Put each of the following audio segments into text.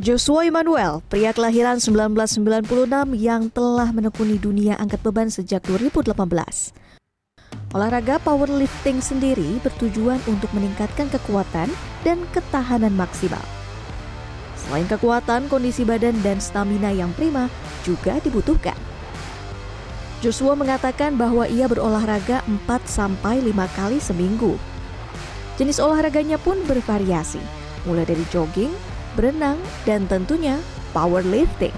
Joshua Emmanuel, pria kelahiran 1996 yang telah menekuni dunia angkat beban sejak 2018. Olahraga powerlifting sendiri bertujuan untuk meningkatkan kekuatan dan ketahanan maksimal. Selain kekuatan, kondisi badan dan stamina yang prima juga dibutuhkan. Joshua mengatakan bahwa ia berolahraga 4 sampai 5 kali seminggu. Jenis olahraganya pun bervariasi, mulai dari jogging, berenang, dan tentunya powerlifting.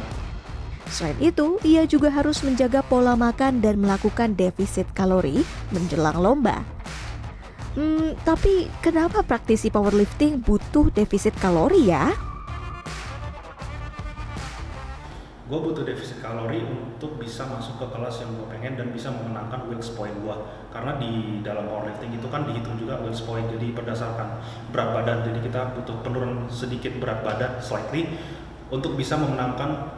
Selain itu, ia juga harus menjaga pola makan dan melakukan defisit kalori menjelang lomba. Hmm, tapi kenapa praktisi powerlifting butuh defisit kalori ya? Gue butuh defisit kalori untuk bisa masuk ke kelas yang gue pengen dan bisa memenangkan wheels point gue karena di dalam powerlifting itu kan dihitung juga wheels point. Jadi berdasarkan berat badan. Jadi kita butuh penurunan sedikit berat badan slightly untuk bisa memenangkan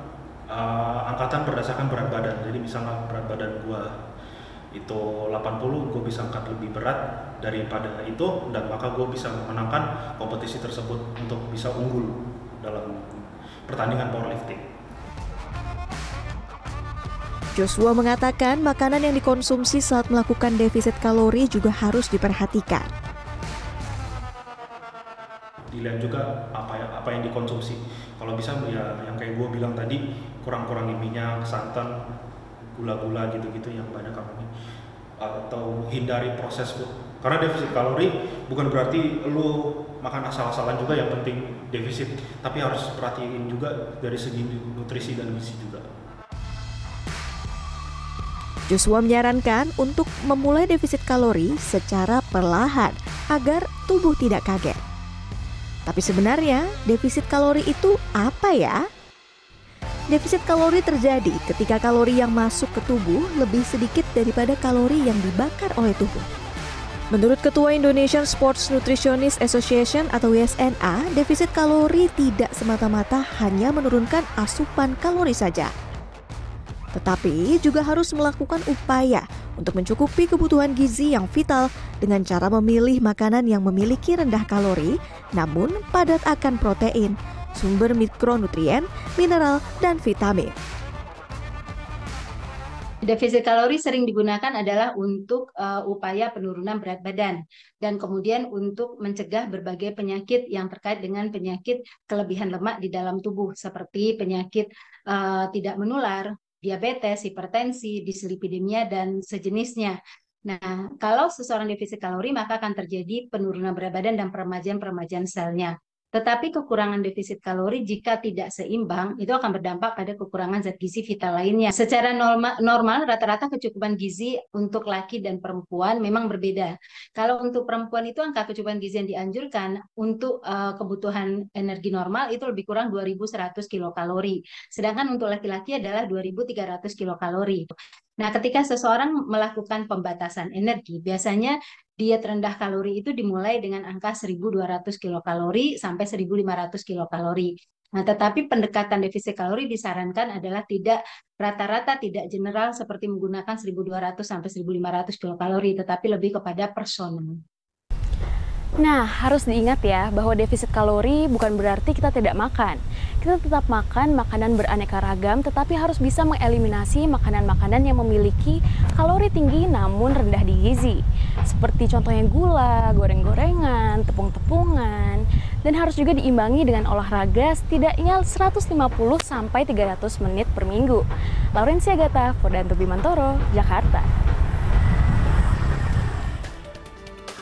uh, angkatan berdasarkan berat badan. Jadi misalnya berat badan gue itu 80 gue bisa angkat lebih berat daripada itu dan maka gue bisa memenangkan kompetisi tersebut untuk bisa unggul dalam pertandingan powerlifting Joshua mengatakan makanan yang dikonsumsi saat melakukan defisit kalori juga harus diperhatikan. Dilihat juga apa yang apa yang dikonsumsi. Kalau bisa ya yang kayak gue bilang tadi kurang-kurangin minyak, santan, gula-gula gitu-gitu yang banyak kalori atau hindari proses food. Karena defisit kalori bukan berarti lu makan asal-asalan juga yang penting defisit, tapi harus perhatiin juga dari segi nutrisi dan gizi juga. Joshua menyarankan untuk memulai defisit kalori secara perlahan agar tubuh tidak kaget. Tapi sebenarnya defisit kalori itu apa ya? Defisit kalori terjadi ketika kalori yang masuk ke tubuh lebih sedikit daripada kalori yang dibakar oleh tubuh. Menurut Ketua Indonesian Sports Nutritionist Association atau ISNA, defisit kalori tidak semata-mata hanya menurunkan asupan kalori saja, tetapi juga harus melakukan upaya untuk mencukupi kebutuhan gizi yang vital dengan cara memilih makanan yang memiliki rendah kalori namun padat akan protein, sumber mikronutrien, mineral, dan vitamin. Defisit kalori sering digunakan adalah untuk uh, upaya penurunan berat badan dan kemudian untuk mencegah berbagai penyakit yang terkait dengan penyakit kelebihan lemak di dalam tubuh seperti penyakit uh, tidak menular, diabetes, hipertensi, dislipidemia, dan sejenisnya. Nah, kalau seseorang defisit kalori, maka akan terjadi penurunan berat badan dan peremajaan-peremajaan selnya. Tetapi kekurangan defisit kalori jika tidak seimbang itu akan berdampak pada kekurangan zat gizi vital lainnya. Secara normal rata-rata kecukupan gizi untuk laki dan perempuan memang berbeda. Kalau untuk perempuan itu angka kecukupan gizi yang dianjurkan untuk uh, kebutuhan energi normal itu lebih kurang 2100 kilokalori. Sedangkan untuk laki-laki adalah 2300 kilokalori. Nah, ketika seseorang melakukan pembatasan energi, biasanya diet rendah kalori itu dimulai dengan angka 1200 kilokalori sampai 1500 kilokalori. Nah, tetapi pendekatan defisit kalori disarankan adalah tidak rata-rata tidak general seperti menggunakan 1200 sampai 1500 kilokalori, tetapi lebih kepada personal. Nah, harus diingat ya bahwa defisit kalori bukan berarti kita tidak makan. Kita tetap makan makanan beraneka ragam, tetapi harus bisa mengeliminasi makanan-makanan yang memiliki kalori tinggi namun rendah di gizi. Seperti contohnya gula, goreng-gorengan, tepung-tepungan, dan harus juga diimbangi dengan olahraga setidaknya 150 sampai 300 menit per minggu. Laurencia Gata, Fordanto Bimantoro, Jakarta.